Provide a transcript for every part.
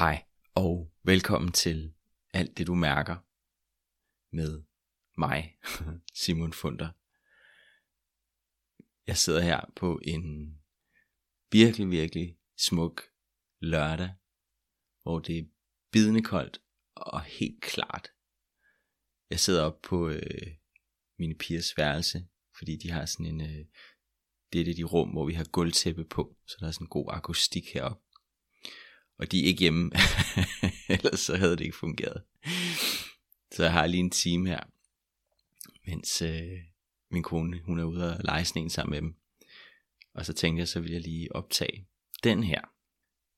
Hej og velkommen til Alt det du mærker med mig, Simon Funder. Jeg sidder her på en virkelig, virkelig smuk lørdag, hvor det er bidende koldt og helt klart. Jeg sidder op på øh, mine pigers værelse, fordi de har sådan en, øh, det er det de rum, hvor vi har gulvtæppe på, så der er sådan en god akustik heroppe og de er ikke hjemme, ellers så havde det ikke fungeret. Så jeg har lige en time her, mens øh, min kone hun er ude og lege sådan en sammen med dem. Og så tænkte jeg, så vil jeg lige optage den her.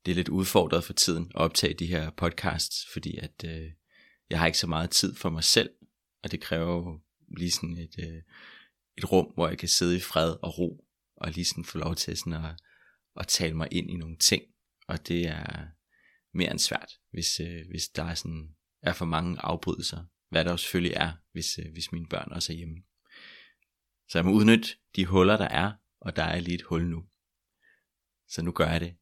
Det er lidt udfordret for tiden at optage de her podcasts, fordi at øh, jeg har ikke så meget tid for mig selv, og det kræver jo lige sådan et, øh, et rum, hvor jeg kan sidde i fred og ro, og lige sådan få lov til sådan at, at tale mig ind i nogle ting, og det er mere end svært, hvis, øh, hvis der er, sådan, er for mange afbrydelser, hvad der jo selvfølgelig er, hvis, øh, hvis mine børn også er hjemme. Så jeg må udnytte de huller, der er, og der er lige et hul nu. Så nu gør jeg det.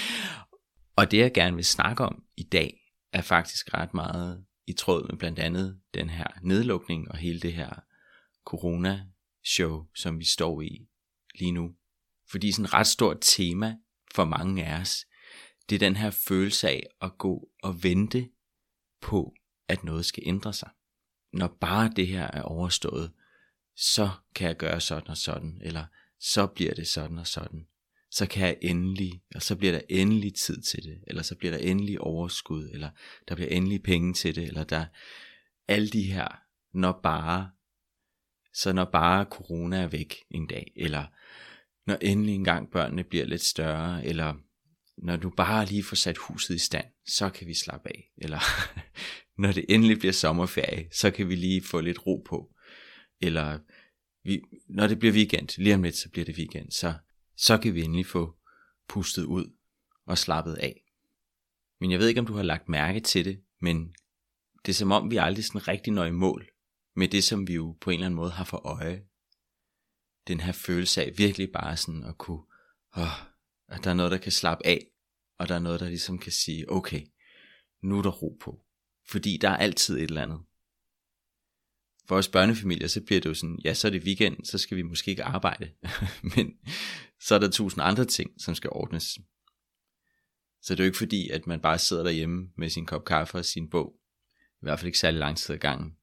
og det jeg gerne vil snakke om i dag, er faktisk ret meget i tråd med blandt andet den her nedlukning og hele det her corona-show, som vi står i lige nu. Fordi sådan et ret stort tema for mange af os, det er den her følelse af at gå og vente på, at noget skal ændre sig. Når bare det her er overstået, så kan jeg gøre sådan og sådan, eller så bliver det sådan og sådan. Så kan jeg endelig, og så bliver der endelig tid til det, eller så bliver der endelig overskud, eller der bliver endelig penge til det, eller der alle de her, når bare, så når bare corona er væk en dag, eller når endelig engang børnene bliver lidt større, eller når du bare lige får sat huset i stand, så kan vi slappe af. Eller når det endelig bliver sommerferie, så kan vi lige få lidt ro på. Eller vi, når det bliver weekend, lige om lidt så bliver det weekend, så, så kan vi endelig få pustet ud og slappet af. Men jeg ved ikke, om du har lagt mærke til det, men det er som om, vi aldrig sådan rigtig når i mål med det, som vi jo på en eller anden måde har for øje. Den her følelse af virkelig bare sådan at kunne, åh, at der er noget, der kan slappe af, og der er noget, der ligesom kan sige, okay, nu er der ro på. Fordi der er altid et eller andet. For os børnefamilier, så bliver det jo sådan, ja, så er det weekend, så skal vi måske ikke arbejde. Men så er der tusind andre ting, som skal ordnes. Så det er jo ikke fordi, at man bare sidder derhjemme med sin kop kaffe og sin bog. I hvert fald ikke særlig lang tid ad gangen.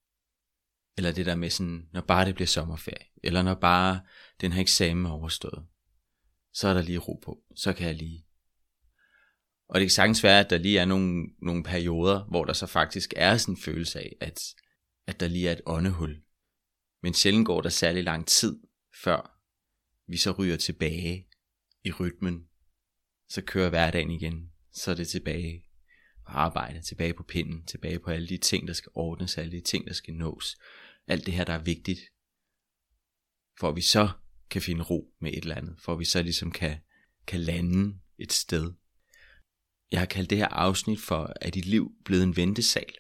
Eller det der med sådan, når bare det bliver sommerferie. Eller når bare den her eksamen er overstået. Så er der lige ro på. Så kan jeg lige og det kan sagtens være, at der lige er nogle, nogle perioder, hvor der så faktisk er sådan en følelse af, at, at der lige er et åndehul. Men sjældent går der særlig lang tid, før vi så ryger tilbage i rytmen. Så kører hverdagen igen. Så er det tilbage på arbejde, tilbage på pinden, tilbage på alle de ting, der skal ordnes, alle de ting, der skal nås. Alt det her, der er vigtigt. For at vi så kan finde ro med et eller andet. For at vi så ligesom kan, kan lande et sted, jeg har kaldt det her afsnit for, at dit liv blevet en ventesal?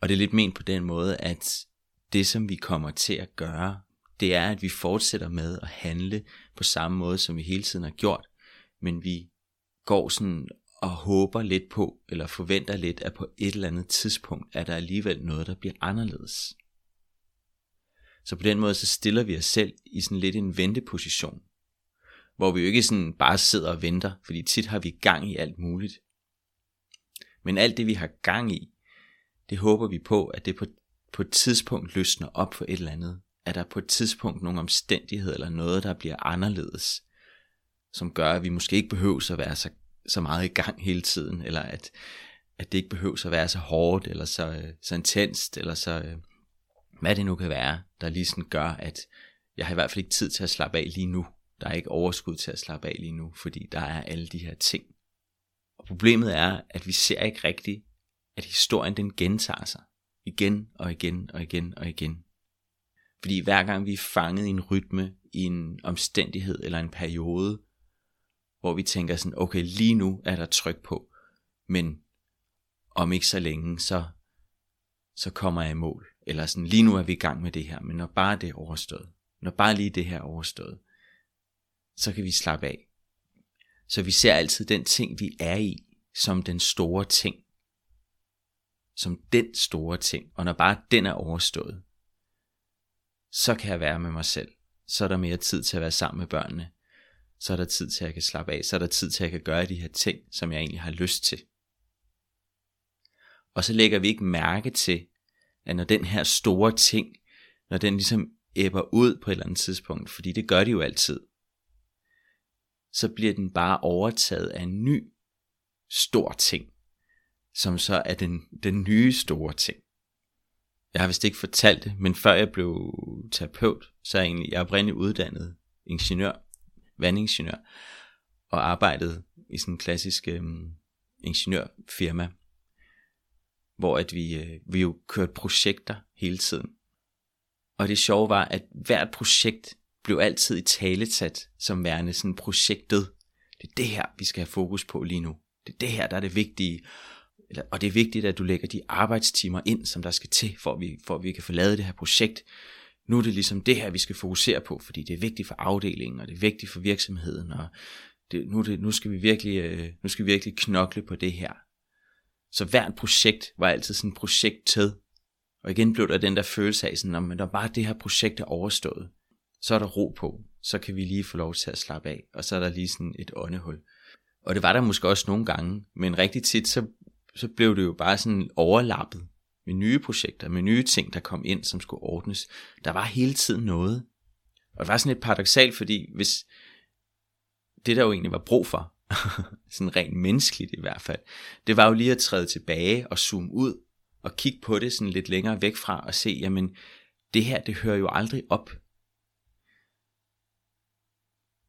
Og det er lidt ment på den måde, at det som vi kommer til at gøre, det er, at vi fortsætter med at handle på samme måde, som vi hele tiden har gjort, men vi går sådan og håber lidt på, eller forventer lidt, at på et eller andet tidspunkt er der alligevel noget, der bliver anderledes. Så på den måde, så stiller vi os selv i sådan lidt en venteposition hvor vi jo ikke sådan bare sidder og venter, fordi tit har vi gang i alt muligt. Men alt det vi har gang i, det håber vi på, at det på, på et tidspunkt løsner op for et eller andet. At der på et tidspunkt nogle omstændigheder eller noget, der bliver anderledes, som gør, at vi måske ikke behøver at være så, så meget i gang hele tiden, eller at, at det ikke behøver at være så hårdt, eller så, øh, så intenst, eller så, øh, hvad det nu kan være, der lige sådan gør, at jeg har i hvert fald ikke tid til at slappe af lige nu. Der er ikke overskud til at slappe af lige nu, fordi der er alle de her ting. Og problemet er, at vi ser ikke rigtigt, at historien den gentager sig. Igen og igen og igen og igen. Fordi hver gang vi er fanget i en rytme, i en omstændighed eller en periode, hvor vi tænker sådan, okay, lige nu er der tryk på, men om ikke så længe, så, så kommer jeg i mål. Eller sådan, lige nu er vi i gang med det her, men når bare det er overstået, når bare lige det her er overstået, så kan vi slappe af. Så vi ser altid den ting, vi er i, som den store ting. Som den store ting. Og når bare den er overstået, så kan jeg være med mig selv. Så er der mere tid til at være sammen med børnene. Så er der tid til, at jeg kan slappe af. Så er der tid til, at jeg kan gøre de her ting, som jeg egentlig har lyst til. Og så lægger vi ikke mærke til, at når den her store ting, når den ligesom æbber ud på et eller andet tidspunkt, fordi det gør de jo altid, så bliver den bare overtaget af en ny stor ting, som så er den, den nye store ting. Jeg har vist ikke fortalt det, men før jeg blev terapeut, så er jeg egentlig jeg er oprindeligt uddannet ingeniør, vandingeniør, og arbejdede i sådan en klassisk øh, ingeniørfirma, hvor at vi, øh, vi jo kørte projekter hele tiden. Og det sjove var, at hvert projekt blev altid i talesat som værende sådan projektet. Det er det her, vi skal have fokus på lige nu. Det er det her, der er det vigtige. Og det er vigtigt, at du lægger de arbejdstimer ind, som der skal til, for at vi, for at vi kan få lavet det her projekt. Nu er det ligesom det her, vi skal fokusere på, fordi det er vigtigt for afdelingen, og det er vigtigt for virksomheden, og det, nu, det, nu, skal vi virkelig, øh, nu skal vi virkelig knokle på det her. Så hvert projekt var altid sådan et projekt til. Og igen blev der den der følelse af, sådan, når bare det her projekt er overstået, så er der ro på, så kan vi lige få lov til at slappe af, og så er der lige sådan et åndehul. Og det var der måske også nogle gange, men rigtig tit, så, så blev det jo bare sådan overlappet med nye projekter, med nye ting, der kom ind, som skulle ordnes. Der var hele tiden noget. Og det var sådan lidt paradoxalt, fordi hvis det der jo egentlig var brug for, sådan rent menneskeligt i hvert fald, det var jo lige at træde tilbage og zoome ud og kigge på det sådan lidt længere væk fra og se, jamen det her, det hører jo aldrig op.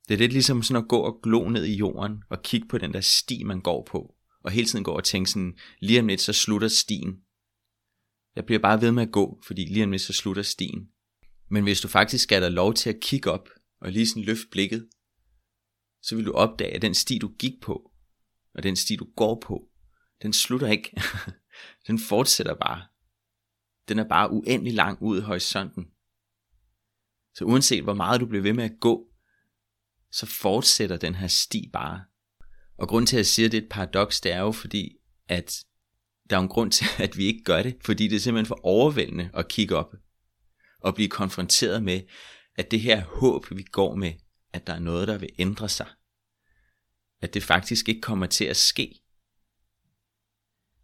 Det er lidt ligesom sådan at gå og glo ned i jorden og kigge på den der sti, man går på. Og hele tiden gå og tænke sådan, lige om lidt så slutter stien. Jeg bliver bare ved med at gå, fordi lige om lidt så slutter stien. Men hvis du faktisk skal dig lov til at kigge op og lige sådan løfte blikket, så vil du opdage, at den sti du gik på, og den sti du går på, den slutter ikke. den fortsætter bare. Den er bare uendelig lang ud i horisonten. Så uanset hvor meget du bliver ved med at gå, så fortsætter den her sti bare. Og grund til at jeg siger, at det er et paradoks, det er jo fordi, at der er en grund til, at vi ikke gør det, fordi det er simpelthen for overvældende at kigge op og blive konfronteret med, at det her håb, vi går med, at der er noget, der vil ændre sig, at det faktisk ikke kommer til at ske.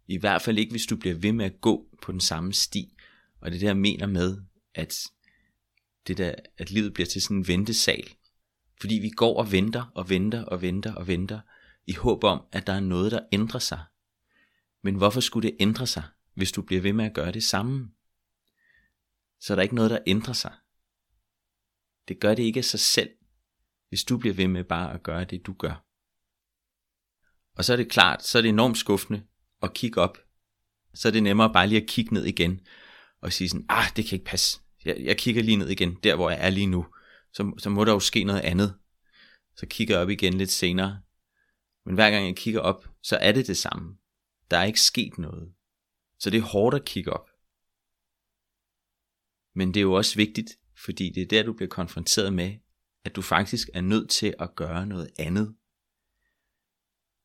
I hvert fald ikke, hvis du bliver ved med at gå på den samme sti. Og det der mener med, at, det der, at livet bliver til sådan en ventesal. Fordi vi går og venter og venter og venter og venter, i håb om, at der er noget, der ændrer sig. Men hvorfor skulle det ændre sig, hvis du bliver ved med at gøre det samme? Så er der ikke noget, der ændrer sig. Det gør det ikke af sig selv, hvis du bliver ved med bare at gøre det, du gør. Og så er det klart, så er det enormt skuffende at kigge op. Så er det nemmere bare lige at kigge ned igen og sige sådan, ah, det kan ikke passe. Jeg, jeg kigger lige ned igen, der hvor jeg er lige nu. Så, så må der jo ske noget andet. Så kigger jeg op igen lidt senere. Men hver gang jeg kigger op, så er det det samme. Der er ikke sket noget. Så det er hårdt at kigge op. Men det er jo også vigtigt, fordi det er der, du bliver konfronteret med, at du faktisk er nødt til at gøre noget andet.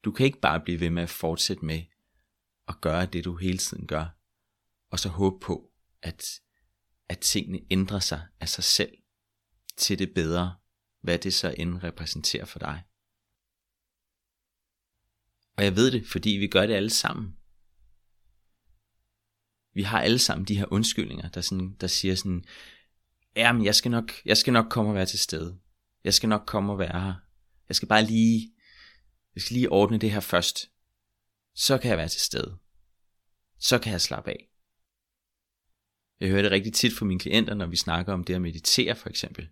Du kan ikke bare blive ved med at fortsætte med at gøre det, du hele tiden gør, og så håbe på, at, at tingene ændrer sig af sig selv til det bedre, hvad det så end repræsenterer for dig. Og jeg ved det, fordi vi gør det alle sammen. Vi har alle sammen de her undskyldninger, der, sådan, der siger sådan, jamen jeg skal, nok, jeg skal nok komme og være til stede. Jeg skal nok komme og være her. Jeg skal bare lige, jeg skal lige ordne det her først. Så kan jeg være til stede. Så kan jeg slappe af. Jeg hører det rigtig tit fra mine klienter, når vi snakker om det at meditere for eksempel.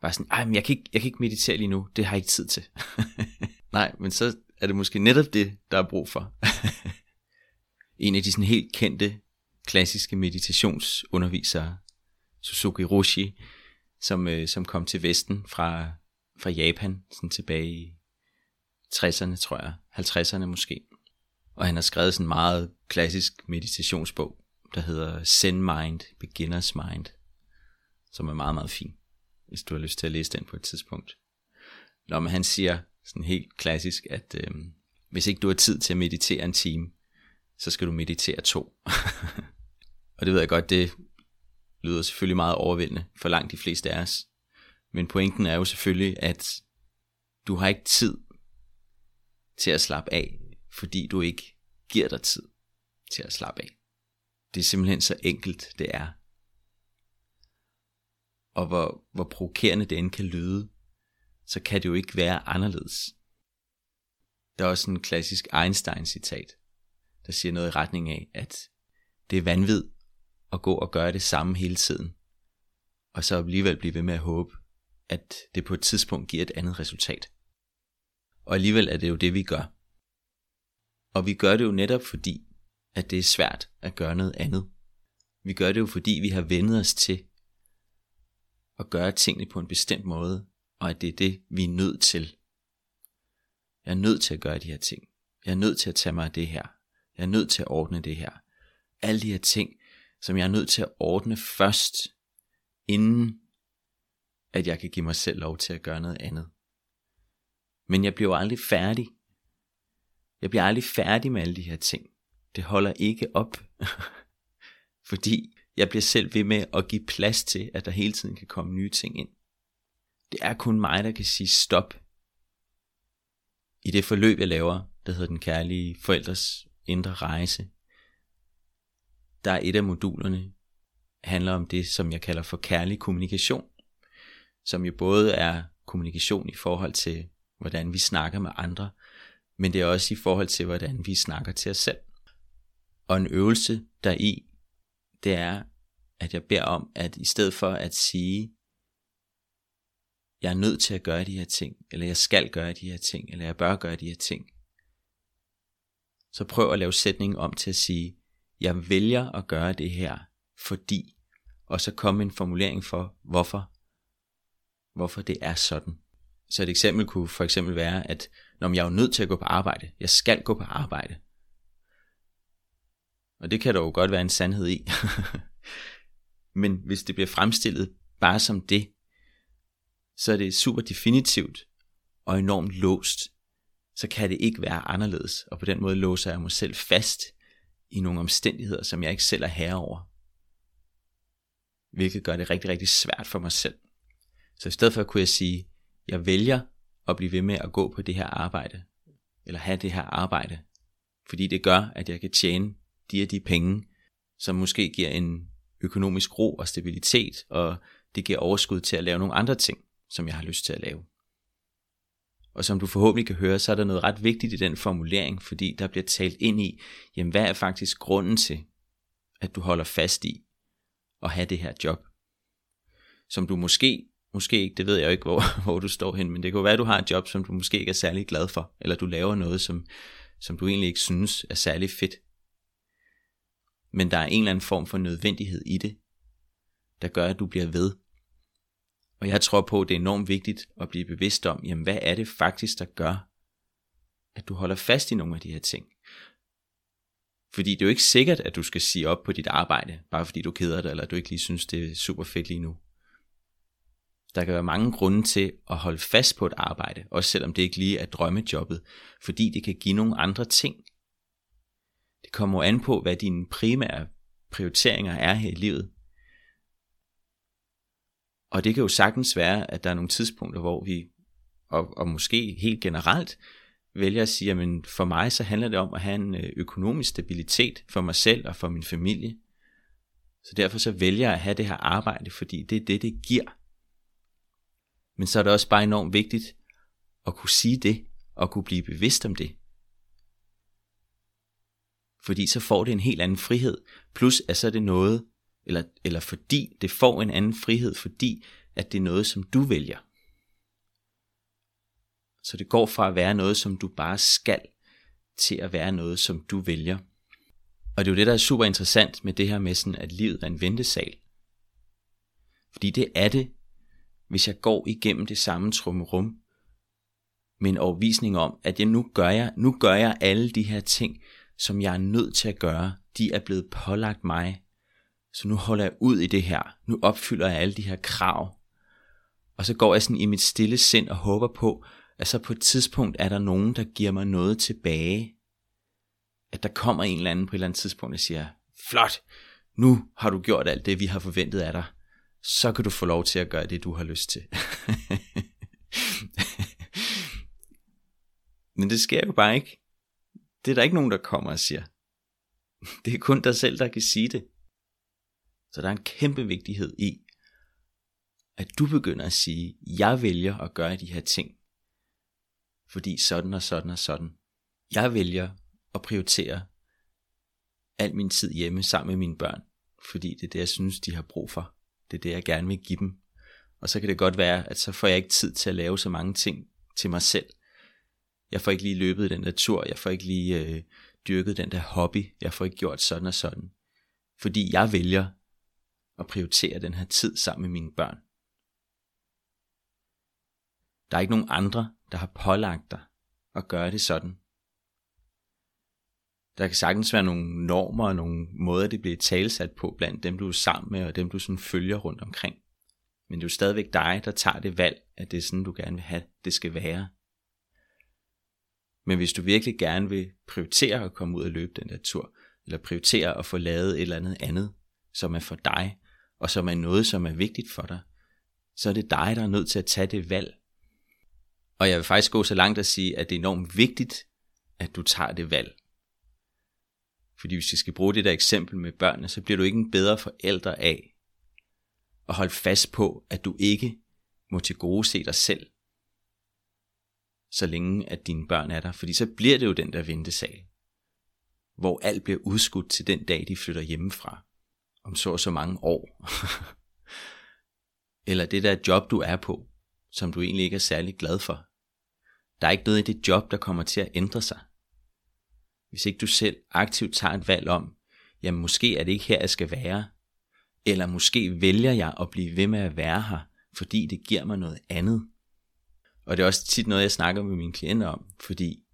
Bare sådan, ej, men jeg kan ikke, jeg kan ikke meditere lige nu, det har jeg ikke tid til. Nej, men så er det måske netop det, der er brug for. en af de sådan helt kendte, klassiske meditationsundervisere, Suzuki Roshi, som, øh, som kom til Vesten fra, fra Japan, sådan tilbage i 60'erne, tror jeg, 50'erne måske. Og han har skrevet sådan en meget klassisk meditationsbog, der hedder Zen Mind, Beginner's Mind, som er meget, meget fin, hvis du har lyst til at læse den på et tidspunkt. Når man han siger sådan helt klassisk, at øh, hvis ikke du har tid til at meditere en time, så skal du meditere to. og det ved jeg godt, det lyder selvfølgelig meget overvældende for langt de fleste af os. Men pointen er jo selvfølgelig, at du har ikke tid til at slappe af, fordi du ikke giver dig tid til at slappe af. Det er simpelthen så enkelt, det er. Og hvor, hvor provokerende det end kan lyde, så kan det jo ikke være anderledes. Der er også en klassisk Einstein-citat, der siger noget i retning af, at det er vanvid at gå og gøre det samme hele tiden, og så alligevel blive ved med at håbe, at det på et tidspunkt giver et andet resultat. Og alligevel er det jo det, vi gør. Og vi gør det jo netop fordi, at det er svært at gøre noget andet. Vi gør det jo fordi, vi har vendet os til at gøre tingene på en bestemt måde, og at det er det, vi er nødt til. Jeg er nødt til at gøre de her ting. Jeg er nødt til at tage mig af det her. Jeg er nødt til at ordne det her. Alle de her ting, som jeg er nødt til at ordne først, inden at jeg kan give mig selv lov til at gøre noget andet. Men jeg bliver aldrig færdig. Jeg bliver aldrig færdig med alle de her ting. Det holder ikke op. Fordi jeg bliver selv ved med at give plads til, at der hele tiden kan komme nye ting ind. Det er kun mig, der kan sige stop. I det forløb, jeg laver, der hedder den kærlige forældres indre rejse, der er et af modulerne, handler om det, som jeg kalder for kærlig kommunikation, som jo både er kommunikation i forhold til, hvordan vi snakker med andre, men det er også i forhold til, hvordan vi snakker til os selv. Og en øvelse der i, det er, at jeg beder om, at i stedet for at sige, jeg er nødt til at gøre de her ting, eller jeg skal gøre de her ting, eller jeg bør gøre de her ting, så prøv at lave sætningen om til at sige, jeg vælger at gøre det her, fordi, og så komme en formulering for, hvorfor, hvorfor det er sådan. Så et eksempel kunne for eksempel være, at når jeg er jo nødt til at gå på arbejde, jeg skal gå på arbejde. Og det kan der jo godt være en sandhed i. Men hvis det bliver fremstillet bare som det, så er det super definitivt og enormt låst. Så kan det ikke være anderledes, og på den måde låser jeg mig selv fast i nogle omstændigheder, som jeg ikke selv er herre over. Hvilket gør det rigtig, rigtig svært for mig selv. Så i stedet for kunne jeg sige, jeg vælger at blive ved med at gå på det her arbejde, eller have det her arbejde, fordi det gør, at jeg kan tjene de og de penge, som måske giver en økonomisk ro og stabilitet, og det giver overskud til at lave nogle andre ting, som jeg har lyst til at lave. Og som du forhåbentlig kan høre, så er der noget ret vigtigt i den formulering, fordi der bliver talt ind i, jamen hvad er faktisk grunden til, at du holder fast i at have det her job? Som du måske, måske ikke, det ved jeg ikke, hvor, hvor du står hen, men det kan være, at du har et job, som du måske ikke er særlig glad for, eller du laver noget, som, som du egentlig ikke synes er særlig fedt. Men der er en eller anden form for nødvendighed i det, der gør, at du bliver ved. Og jeg tror på, at det er enormt vigtigt at blive bevidst om, jamen hvad er det faktisk, der gør, at du holder fast i nogle af de her ting. Fordi det er jo ikke sikkert, at du skal sige op på dit arbejde, bare fordi du keder dig, eller du ikke lige synes, det er super fedt lige nu. Der kan være mange grunde til at holde fast på et arbejde, også selvom det ikke lige er drømmejobbet, fordi det kan give nogle andre ting. Det kommer an på, hvad dine primære prioriteringer er her i livet. Og det kan jo sagtens være, at der er nogle tidspunkter, hvor vi, og, og måske helt generelt, vælger at sige, at for mig så handler det om at have en øh, økonomisk stabilitet for mig selv og for min familie. Så derfor så vælger jeg at have det her arbejde, fordi det er det, det giver. Men så er det også bare enormt vigtigt at kunne sige det, og kunne blive bevidst om det. Fordi så får det en helt anden frihed, plus at så er det noget, eller, eller fordi det får en anden frihed, fordi at det er noget, som du vælger. Så det går fra at være noget, som du bare skal, til at være noget, som du vælger. Og det er jo det, der er super interessant med det her med sådan, at livet er en ventesal. Fordi det er det, hvis jeg går igennem det samme trummerum, med en overvisning om, at jeg nu gør jeg, nu gør jeg alle de her ting, som jeg er nødt til at gøre. De er blevet pålagt mig så nu holder jeg ud i det her. Nu opfylder jeg alle de her krav. Og så går jeg sådan i mit stille sind og håber på, at så på et tidspunkt er der nogen, der giver mig noget tilbage. At der kommer en eller anden på et eller andet tidspunkt, og siger, flot, nu har du gjort alt det, vi har forventet af dig. Så kan du få lov til at gøre det, du har lyst til. Men det sker jo bare ikke. Det er der ikke nogen, der kommer og siger. Det er kun dig selv, der kan sige det. Så der er en kæmpe vigtighed i, at du begynder at sige, jeg vælger at gøre de her ting, fordi sådan og sådan og sådan. Jeg vælger at prioritere al min tid hjemme sammen med mine børn, fordi det er det, jeg synes, de har brug for. Det er det, jeg gerne vil give dem. Og så kan det godt være, at så får jeg ikke tid til at lave så mange ting til mig selv. Jeg får ikke lige løbet den der tur, jeg får ikke lige øh, dyrket den der hobby, jeg får ikke gjort sådan og sådan. Fordi jeg vælger at prioritere den her tid sammen med mine børn. Der er ikke nogen andre, der har pålagt dig at gøre det sådan. Der kan sagtens være nogle normer og nogle måder, det bliver talsat på blandt dem, du er sammen med og dem, du sådan følger rundt omkring. Men det er jo stadigvæk dig, der tager det valg, at det er sådan, du gerne vil have, det skal være. Men hvis du virkelig gerne vil prioritere at komme ud og løbe den der tur, eller prioritere at få lavet et eller andet andet, som er for dig, og som er noget, som er vigtigt for dig, så er det dig, der er nødt til at tage det valg. Og jeg vil faktisk gå så langt at sige, at det er enormt vigtigt, at du tager det valg. Fordi hvis vi skal bruge det der eksempel med børnene, så bliver du ikke en bedre forælder af at holde fast på, at du ikke må til gode se dig selv, så længe at dine børn er der. Fordi så bliver det jo den der ventesal, hvor alt bliver udskudt til den dag, de flytter hjemmefra, om så og så mange år. Eller det der job, du er på, som du egentlig ikke er særlig glad for. Der er ikke noget i det job, der kommer til at ændre sig. Hvis ikke du selv aktivt tager et valg om, jamen måske er det ikke her, jeg skal være, eller måske vælger jeg at blive ved med at være her, fordi det giver mig noget andet. Og det er også tit noget, jeg snakker med mine klienter om, fordi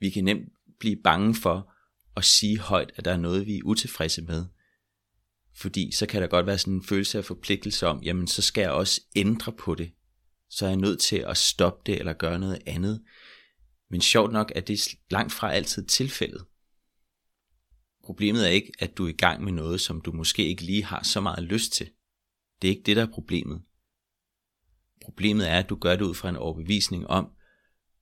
vi kan nemt blive bange for at sige højt, at der er noget, vi er utilfredse med. Fordi så kan der godt være sådan en følelse af forpligtelse om, jamen så skal jeg også ændre på det. Så er jeg nødt til at stoppe det eller gøre noget andet. Men sjovt nok er det langt fra altid tilfældet. Problemet er ikke, at du er i gang med noget, som du måske ikke lige har så meget lyst til. Det er ikke det, der er problemet. Problemet er, at du gør det ud fra en overbevisning om,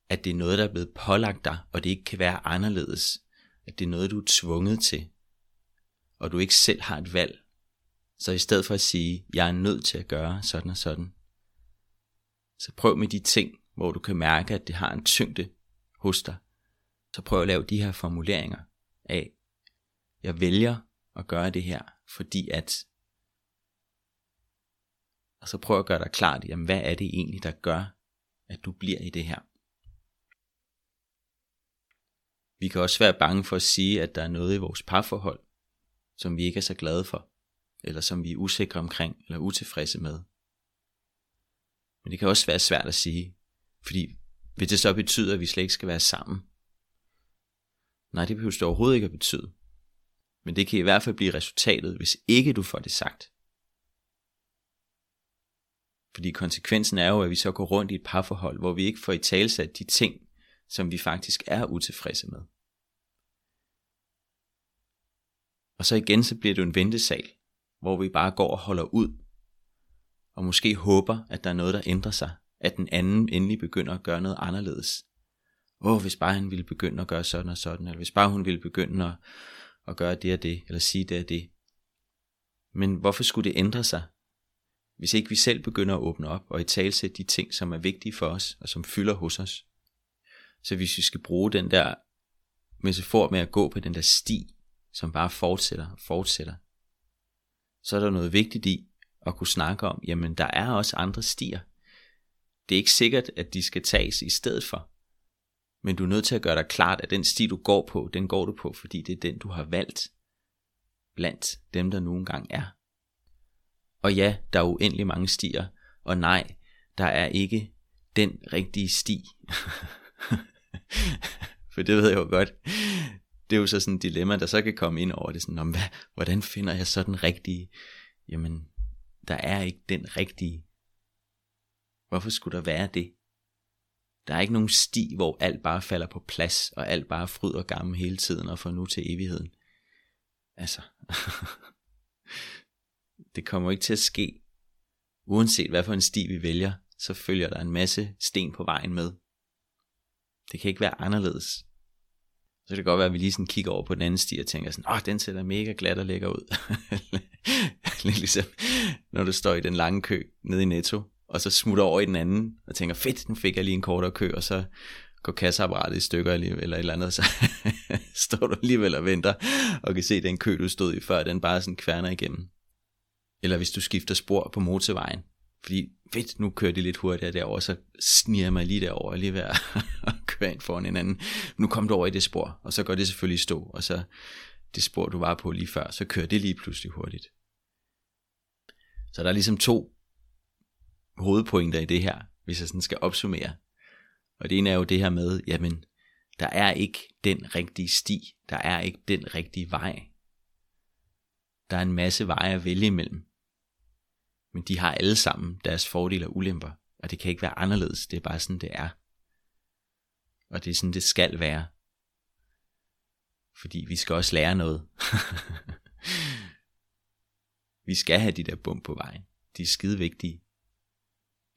at det er noget, der er blevet pålagt dig, og det ikke kan være anderledes. At det er noget, du er tvunget til, og du ikke selv har et valg. Så i stedet for at sige, jeg er nødt til at gøre sådan og sådan, så prøv med de ting, hvor du kan mærke, at det har en tyngde hos dig. Så prøv at lave de her formuleringer af, jeg vælger at gøre det her, fordi at og så prøv at gøre dig klart, jamen hvad er det egentlig, der gør, at du bliver i det her. Vi kan også være bange for at sige, at der er noget i vores parforhold, som vi ikke er så glade for, eller som vi er usikre omkring, eller utilfredse med. Men det kan også være svært at sige, fordi vil det så betyde, at vi slet ikke skal være sammen? Nej, det behøver det overhovedet ikke at betyde. Men det kan i hvert fald blive resultatet, hvis ikke du får det sagt. Fordi konsekvensen er jo, at vi så går rundt i et parforhold, hvor vi ikke får i talsat de ting, som vi faktisk er utilfredse med. Og så igen, så bliver det en ventesal, hvor vi bare går og holder ud, og måske håber, at der er noget, der ændrer sig, at den anden endelig begynder at gøre noget anderledes. Åh, hvis bare han ville begynde at gøre sådan og sådan, eller hvis bare hun ville begynde at, at gøre det og det, eller sige det og det. Men hvorfor skulle det ændre sig, hvis ikke vi selv begynder at åbne op og i talsætte de ting, som er vigtige for os og som fylder hos os. Så hvis vi skal bruge den der metafor med at gå på den der sti, som bare fortsætter og fortsætter, så er der noget vigtigt i at kunne snakke om, jamen der er også andre stier. Det er ikke sikkert, at de skal tages i stedet for. Men du er nødt til at gøre dig klart, at den sti, du går på, den går du på, fordi det er den, du har valgt blandt dem, der nogle engang er. Og ja, der er uendelig mange stier, og nej, der er ikke den rigtige sti. For det ved jeg jo godt. Det er jo så sådan et dilemma, der så kan komme ind over det. Sådan, om, hvad, hvordan finder jeg så den rigtige? Jamen, der er ikke den rigtige. Hvorfor skulle der være det? Der er ikke nogen sti, hvor alt bare falder på plads, og alt bare fryder gammel hele tiden og får nu til evigheden. Altså, det kommer ikke til at ske. Uanset hvad for en sti vi vælger, så følger der en masse sten på vejen med. Det kan ikke være anderledes. Så kan det godt være, at vi lige sådan kigger over på den anden sti og tænker sådan, åh, den ser da mega glat og lækker ud. Lidt ligesom, når du står i den lange kø nede i Netto, og så smutter over i den anden, og tænker, fedt, nu fik jeg lige en kortere kø, og så går kasseapparatet i stykker eller et eller andet, så står du alligevel og venter, og kan se den kø, du stod i før, den bare sådan kværner igennem. Eller hvis du skifter spor på motorvejen, fordi fedt, nu kører de lidt hurtigere derover, så sniger jeg mig lige derover lige ved at køre ind foran hinanden. Nu kom du over i det spor, og så går det selvfølgelig i stå, og så det spor, du var på lige før, så kører det lige pludselig hurtigt. Så der er ligesom to hovedpointer i det her, hvis jeg sådan skal opsummere. Og det ene er jo det her med, jamen, der er ikke den rigtige sti, der er ikke den rigtige vej. Der er en masse veje at vælge imellem. Men de har alle sammen deres fordele og ulemper, og det kan ikke være anderledes, det er bare sådan, det er. Og det er sådan, det skal være. Fordi vi skal også lære noget. vi skal have de der bump på vejen. De er skide vigtige.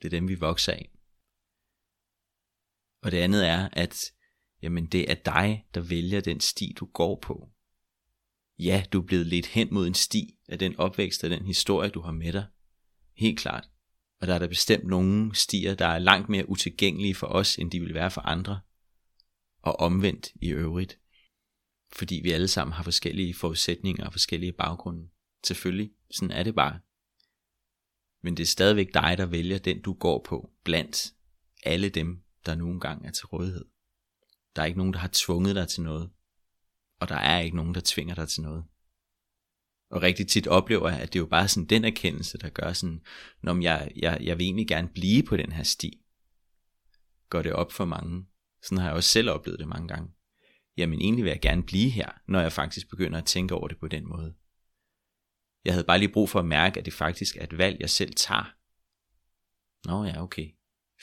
Det er dem, vi vokser af. Og det andet er, at jamen, det er dig, der vælger den sti, du går på. Ja, du er blevet lidt hen mod en sti af den opvækst og den historie, du har med dig. Helt klart. Og der er der bestemt nogle stier, der er langt mere utilgængelige for os, end de vil være for andre. Og omvendt i øvrigt. Fordi vi alle sammen har forskellige forudsætninger og forskellige baggrunde. Selvfølgelig, sådan er det bare. Men det er stadigvæk dig, der vælger den, du går på, blandt alle dem, der nogle engang er til rådighed. Der er ikke nogen, der har tvunget dig til noget. Og der er ikke nogen, der tvinger dig til noget. Og rigtig tit oplever jeg, at det er jo bare sådan den erkendelse, der gør sådan, når jeg, jeg, jeg vil egentlig gerne blive på den her sti. Går det op for mange. Sådan har jeg også selv oplevet det mange gange. Jamen egentlig vil jeg gerne blive her, når jeg faktisk begynder at tænke over det på den måde. Jeg havde bare lige brug for at mærke, at det faktisk er et valg, jeg selv tager. Nå ja, okay.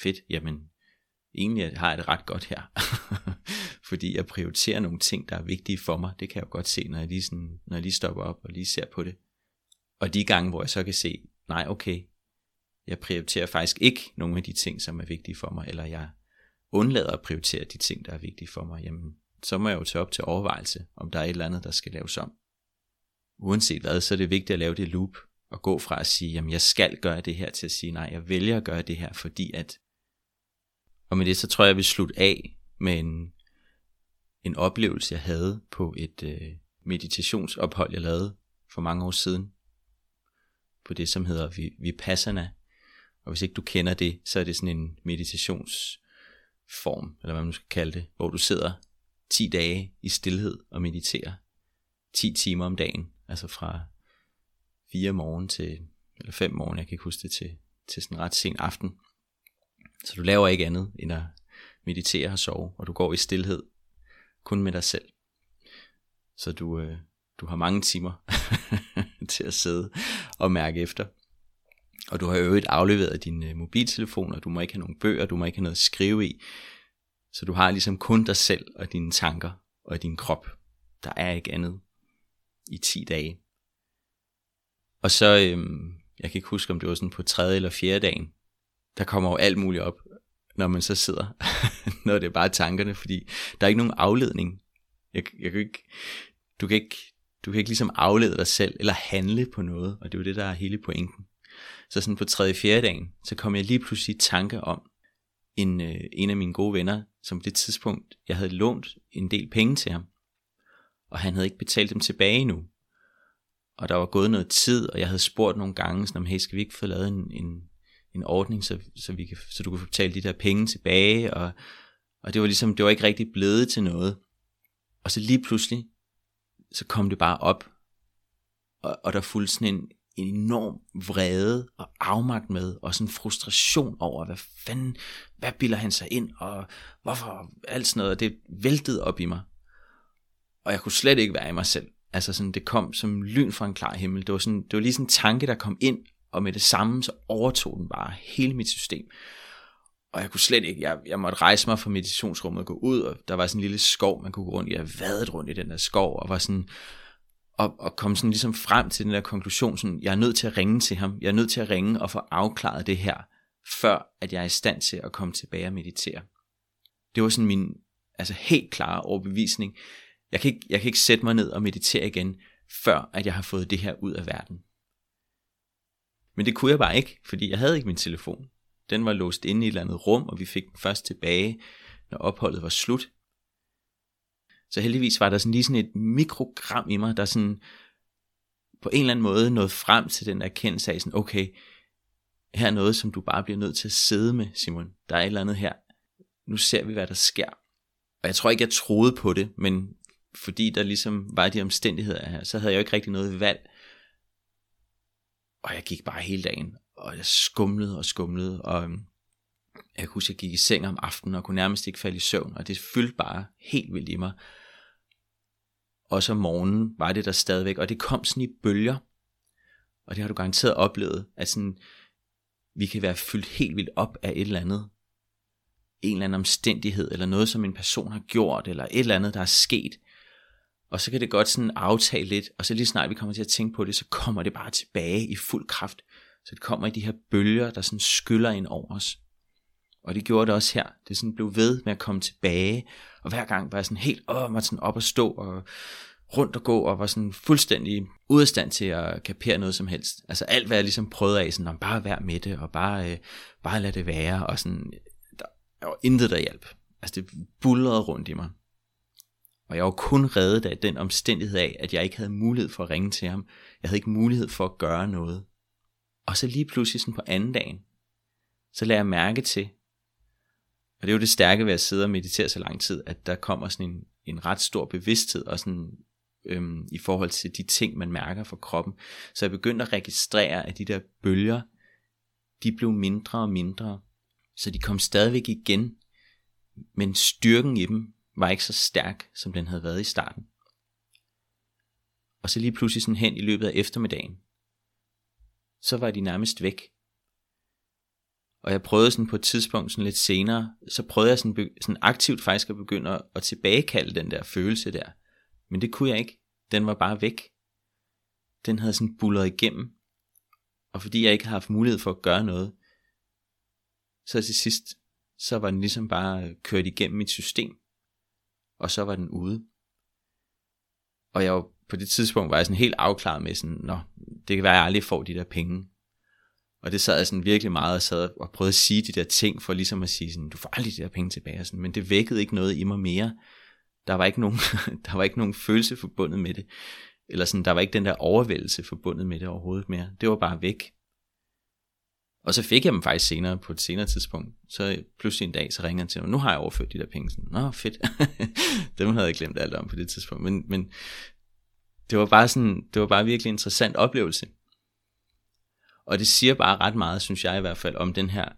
Fedt. Jamen, egentlig har jeg det ret godt her. Fordi jeg prioriterer nogle ting, der er vigtige for mig. Det kan jeg jo godt se, når jeg lige, sådan, når jeg lige stopper op og lige ser på det. Og de gange, hvor jeg så kan se, nej okay, jeg prioriterer faktisk ikke nogle af de ting, som er vigtige for mig, eller jeg undlader at prioritere de ting, der er vigtige for mig, jamen, så må jeg jo tage op til overvejelse, om der er et eller andet, der skal laves om. Uanset hvad, så er det vigtigt at lave det loop, og gå fra at sige, jamen jeg skal gøre det her, til at sige, nej, jeg vælger at gøre det her, fordi at og med det, så tror jeg, jeg vil slutte af med en, en oplevelse, jeg havde på et øh, meditationsophold, jeg lavede for mange år siden. På det, som hedder Vipassana. Og hvis ikke du kender det, så er det sådan en meditations form, eller hvad man skal kalde det, hvor du sidder 10 dage i stillhed og mediterer. 10 timer om dagen, altså fra 4 morgen til, eller 5 morgen, jeg kan ikke huske det, til, til sådan ret sen aften. Så du laver ikke andet end at meditere og sove, og du går i stillhed kun med dig selv. Så du, øh, du har mange timer til at sidde og mærke efter. Og du har jo øvrigt afleveret din øh, mobiltelefon, og du må ikke have nogen bøger, du må ikke have noget at skrive i. Så du har ligesom kun dig selv og dine tanker og din krop. Der er ikke andet i 10 dage. Og så, øhm, jeg kan ikke huske, om det var sådan på tredje eller fjerde dagen, der kommer jo alt muligt op, når man så sidder, når det er bare tankerne, fordi der er ikke nogen afledning. Jeg, jeg kan ikke, du, kan ikke, du kan ikke ligesom aflede dig selv, eller handle på noget, og det er jo det, der er hele pointen. Så sådan på tredje fjerde dagen, så kom jeg lige pludselig i tanke om en, øh, en af mine gode venner, som på det tidspunkt, jeg havde lånt en del penge til ham, og han havde ikke betalt dem tilbage endnu. Og der var gået noget tid, og jeg havde spurgt nogle gange, sådan, om, hey, skal vi ikke få lavet en, en, en ordning, så, så, vi kan, så du kan få betalt de der penge tilbage, og, og det var ligesom, det var ikke rigtig blevet til noget. Og så lige pludselig, så kom det bare op, og, og der fulgte sådan en, en enorm vrede og afmagt med, og sådan en frustration over, hvad fanden, hvad bilder han sig ind, og hvorfor alt sådan noget, og det væltede op i mig. Og jeg kunne slet ikke være i mig selv. Altså sådan, det kom som lyn fra en klar himmel. Det var, sådan, det var lige sådan en tanke, der kom ind, og med det samme så overtog den bare hele mit system. og jeg kunne slet ikke, jeg, jeg måtte rejse mig fra meditationsrummet og gå ud, og der var sådan en lille skov, man kunne gå rundt i. Jeg vadede rundt i den der skov, og var sådan, og, og kom sådan ligesom frem til den der konklusion, sådan, jeg er nødt til at ringe til ham, jeg er nødt til at ringe og få afklaret det her, før at jeg er i stand til at komme tilbage og meditere. Det var sådan min altså helt klare overbevisning. Jeg kan, ikke, jeg kan ikke sætte mig ned og meditere igen, før at jeg har fået det her ud af verden. Men det kunne jeg bare ikke, fordi jeg havde ikke min telefon. Den var låst inde i et eller andet rum, og vi fik den først tilbage, når opholdet var slut. Så heldigvis var der sådan lige sådan et mikrogram i mig, der sådan på en eller anden måde nåede frem til den erkendelse af sådan, okay, her er noget, som du bare bliver nødt til at sidde med, Simon. Der er et eller andet her. Nu ser vi, hvad der sker. Og jeg tror ikke, jeg troede på det, men fordi der ligesom var de omstændigheder her, så havde jeg jo ikke rigtig noget valg. Og jeg gik bare hele dagen, og jeg skumlede og skumlede, og øhm, jeg kunne huske, at jeg gik i seng om aftenen, og kunne nærmest ikke falde i søvn, og det fyldte bare helt vildt i mig. Og så om morgenen var det der stadigvæk, og det kom sådan i bølger, og det har du garanteret oplevet, at sådan, vi kan være fyldt helt vildt op af et eller andet, en eller anden omstændighed, eller noget, som en person har gjort, eller et eller andet, der er sket. Og så kan det godt sådan aftage lidt, og så lige snart vi kommer til at tænke på det, så kommer det bare tilbage i fuld kraft. Så det kommer i de her bølger, der sådan skyller ind over os. Og det gjorde det også her. Det sådan blev ved med at komme tilbage, og hver gang var jeg sådan helt, åh, var sådan op og stå, og rundt og gå, og var sådan fuldstændig ude af stand til at kapere noget som helst. Altså alt, hvad jeg ligesom prøvede af, sådan, bare være med det, og bare, øh, bare lade det være, og sådan, der var intet, der hjalp. Altså det bullerede rundt i mig. Og jeg var kun reddet af den omstændighed af, at jeg ikke havde mulighed for at ringe til ham. Jeg havde ikke mulighed for at gøre noget. Og så lige pludselig sådan på anden dagen, så lader jeg mærke til, og det er jo det stærke ved at sidde og meditere så lang tid, at der kommer sådan en, en ret stor bevidsthed, og sådan øhm, i forhold til de ting, man mærker fra kroppen. Så jeg begyndte at registrere, at de der bølger, de blev mindre og mindre, så de kom stadigvæk igen, men styrken i dem var ikke så stærk, som den havde været i starten. Og så lige pludselig sådan hen i løbet af eftermiddagen, så var de nærmest væk. Og jeg prøvede sådan på et tidspunkt sådan lidt senere, så prøvede jeg sådan, sådan aktivt faktisk at begynde at, at tilbagekalde den der følelse der. Men det kunne jeg ikke. Den var bare væk. Den havde sådan bullet igennem. Og fordi jeg ikke havde haft mulighed for at gøre noget, så til sidst, så var den ligesom bare øh, kørt igennem mit system, og så var den ude. Og jeg var, på det tidspunkt var jeg sådan helt afklaret med sådan, nå, det kan være, at jeg aldrig får de der penge. Og det sad jeg sådan virkelig meget og sad og prøvede at sige de der ting, for ligesom at sige sådan, du får aldrig de der penge tilbage. Sådan, men det vækkede ikke noget i mig mere. Der var ikke nogen, der var ikke nogen følelse forbundet med det. Eller sådan, der var ikke den der overvældelse forbundet med det overhovedet mere. Det var bare væk. Og så fik jeg dem faktisk senere på et senere tidspunkt. Så pludselig en dag, så ringer han til mig, nu har jeg overført de der penge. Sådan, Nå, fedt. dem havde jeg glemt alt om på det tidspunkt. Men, men det var bare sådan, det var bare virkelig en interessant oplevelse. Og det siger bare ret meget, synes jeg i hvert fald, om den her,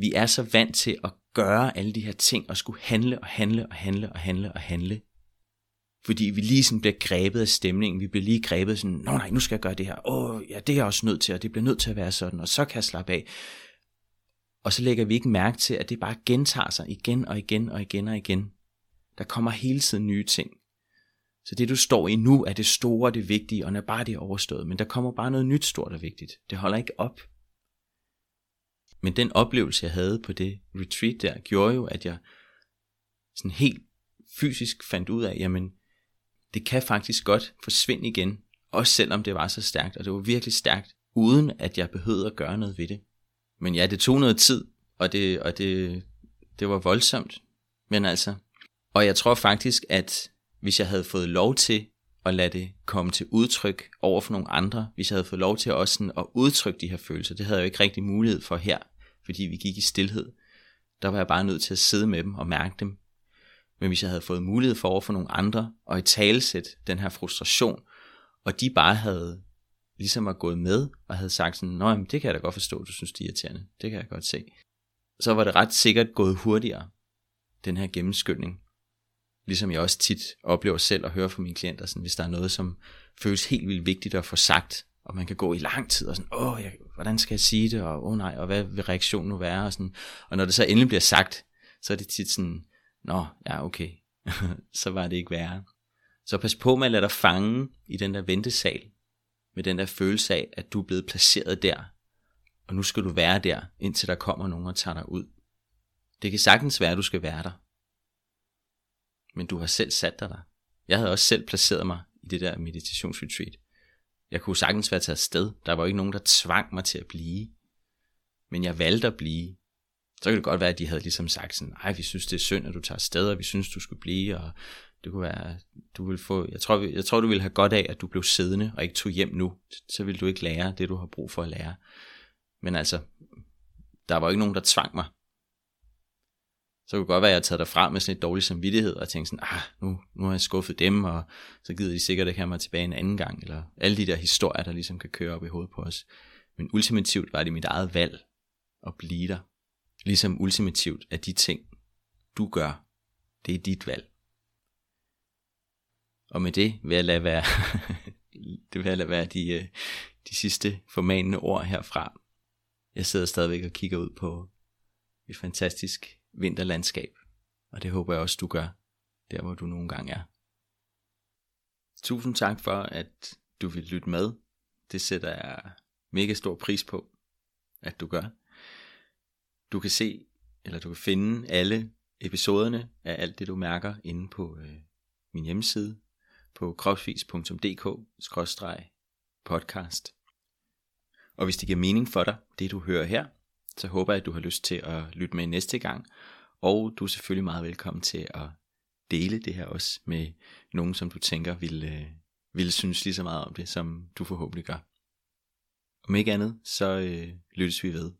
vi er så vant til at gøre alle de her ting, og skulle handle og handle og handle og handle og handle, fordi vi lige sådan bliver grebet af stemningen. Vi bliver lige grebet sådan, nå nej, nu skal jeg gøre det her. Åh, ja, det er jeg også nødt til, og det bliver nødt til at være sådan, og så kan jeg slappe af. Og så lægger vi ikke mærke til, at det bare gentager sig igen og igen og igen og igen. Der kommer hele tiden nye ting. Så det du står i nu er det store, det vigtige, og når bare det er overstået. Men der kommer bare noget nyt stort og vigtigt. Det holder ikke op. Men den oplevelse, jeg havde på det retreat der, gjorde jo, at jeg sådan helt fysisk fandt ud af, jamen, det kan faktisk godt forsvinde igen, også selvom det var så stærkt, og det var virkelig stærkt, uden at jeg behøvede at gøre noget ved det. Men ja, det tog noget tid, og det, og det, det var voldsomt. Men altså, og jeg tror faktisk, at hvis jeg havde fået lov til at lade det komme til udtryk over for nogle andre, hvis jeg havde fået lov til også sådan at udtrykke de her følelser, det havde jeg jo ikke rigtig mulighed for her, fordi vi gik i stillhed. Der var jeg bare nødt til at sidde med dem og mærke dem, men hvis jeg havde fået mulighed for over for nogle andre, og i talesæt den her frustration, og de bare havde ligesom at gået med, og havde sagt sådan, Nå, jamen, det kan jeg da godt forstå, du synes, det er irriterende. Det kan jeg godt se. Så var det ret sikkert gået hurtigere, den her gennemskyldning. Ligesom jeg også tit oplever selv at høre fra mine klienter, sådan, hvis der er noget, som føles helt vildt vigtigt at få sagt, og man kan gå i lang tid og sådan, åh, jeg, hvordan skal jeg sige det, og åh nej, og hvad vil reaktionen nu være, og sådan, og når det så endelig bliver sagt, så er det tit sådan, nå, ja, okay, så var det ikke værre. Så pas på med at lade dig fange i den der ventesal, med den der følelse af, at du er blevet placeret der, og nu skal du være der, indtil der kommer nogen og tager dig ud. Det kan sagtens være, at du skal være der. Men du har selv sat dig der. Jeg havde også selv placeret mig i det der meditationsretreat. Jeg kunne sagtens være taget sted. Der var ikke nogen, der tvang mig til at blive. Men jeg valgte at blive. Så kan det godt være, at de havde ligesom sagt sådan, ej, vi synes, det er synd, at du tager sted, og vi synes, du skulle blive, og det kunne være, du vil få, jeg tror, jeg tror, du ville have godt af, at du blev siddende, og ikke tog hjem nu. Så vil du ikke lære det, du har brug for at lære. Men altså, der var ikke nogen, der tvang mig. Så kunne det godt være, at jeg taget derfra med sådan lidt dårlig samvittighed, og tænkte sådan, ah, nu, nu har jeg skuffet dem, og så gider de sikkert ikke have mig tilbage en anden gang, eller alle de der historier, der ligesom kan køre op i hovedet på os. Men ultimativt var det mit eget valg at blive der. Ligesom ultimativt at de ting, du gør, det er dit valg. Og med det vil jeg lade være, det vil jeg lade være de, øh, de sidste formanende ord herfra. Jeg sidder stadigvæk og kigger ud på et fantastisk vinterlandskab, og det håber jeg også, du gør, der hvor du nogle gange er. Tusind tak for, at du vil lytte med. Det sætter jeg mega stor pris på, at du gør. Du kan se, eller du kan finde alle episoderne af alt det, du mærker inde på øh, min hjemmeside på kropsvis.dk-podcast. Og hvis det giver mening for dig, det du hører her, så håber jeg, at du har lyst til at lytte med næste gang. Og du er selvfølgelig meget velkommen til at dele det her også med nogen, som du tænker vil, øh, vil synes lige så meget om det, som du forhåbentlig gør. Om ikke andet, så øh, lyttes vi ved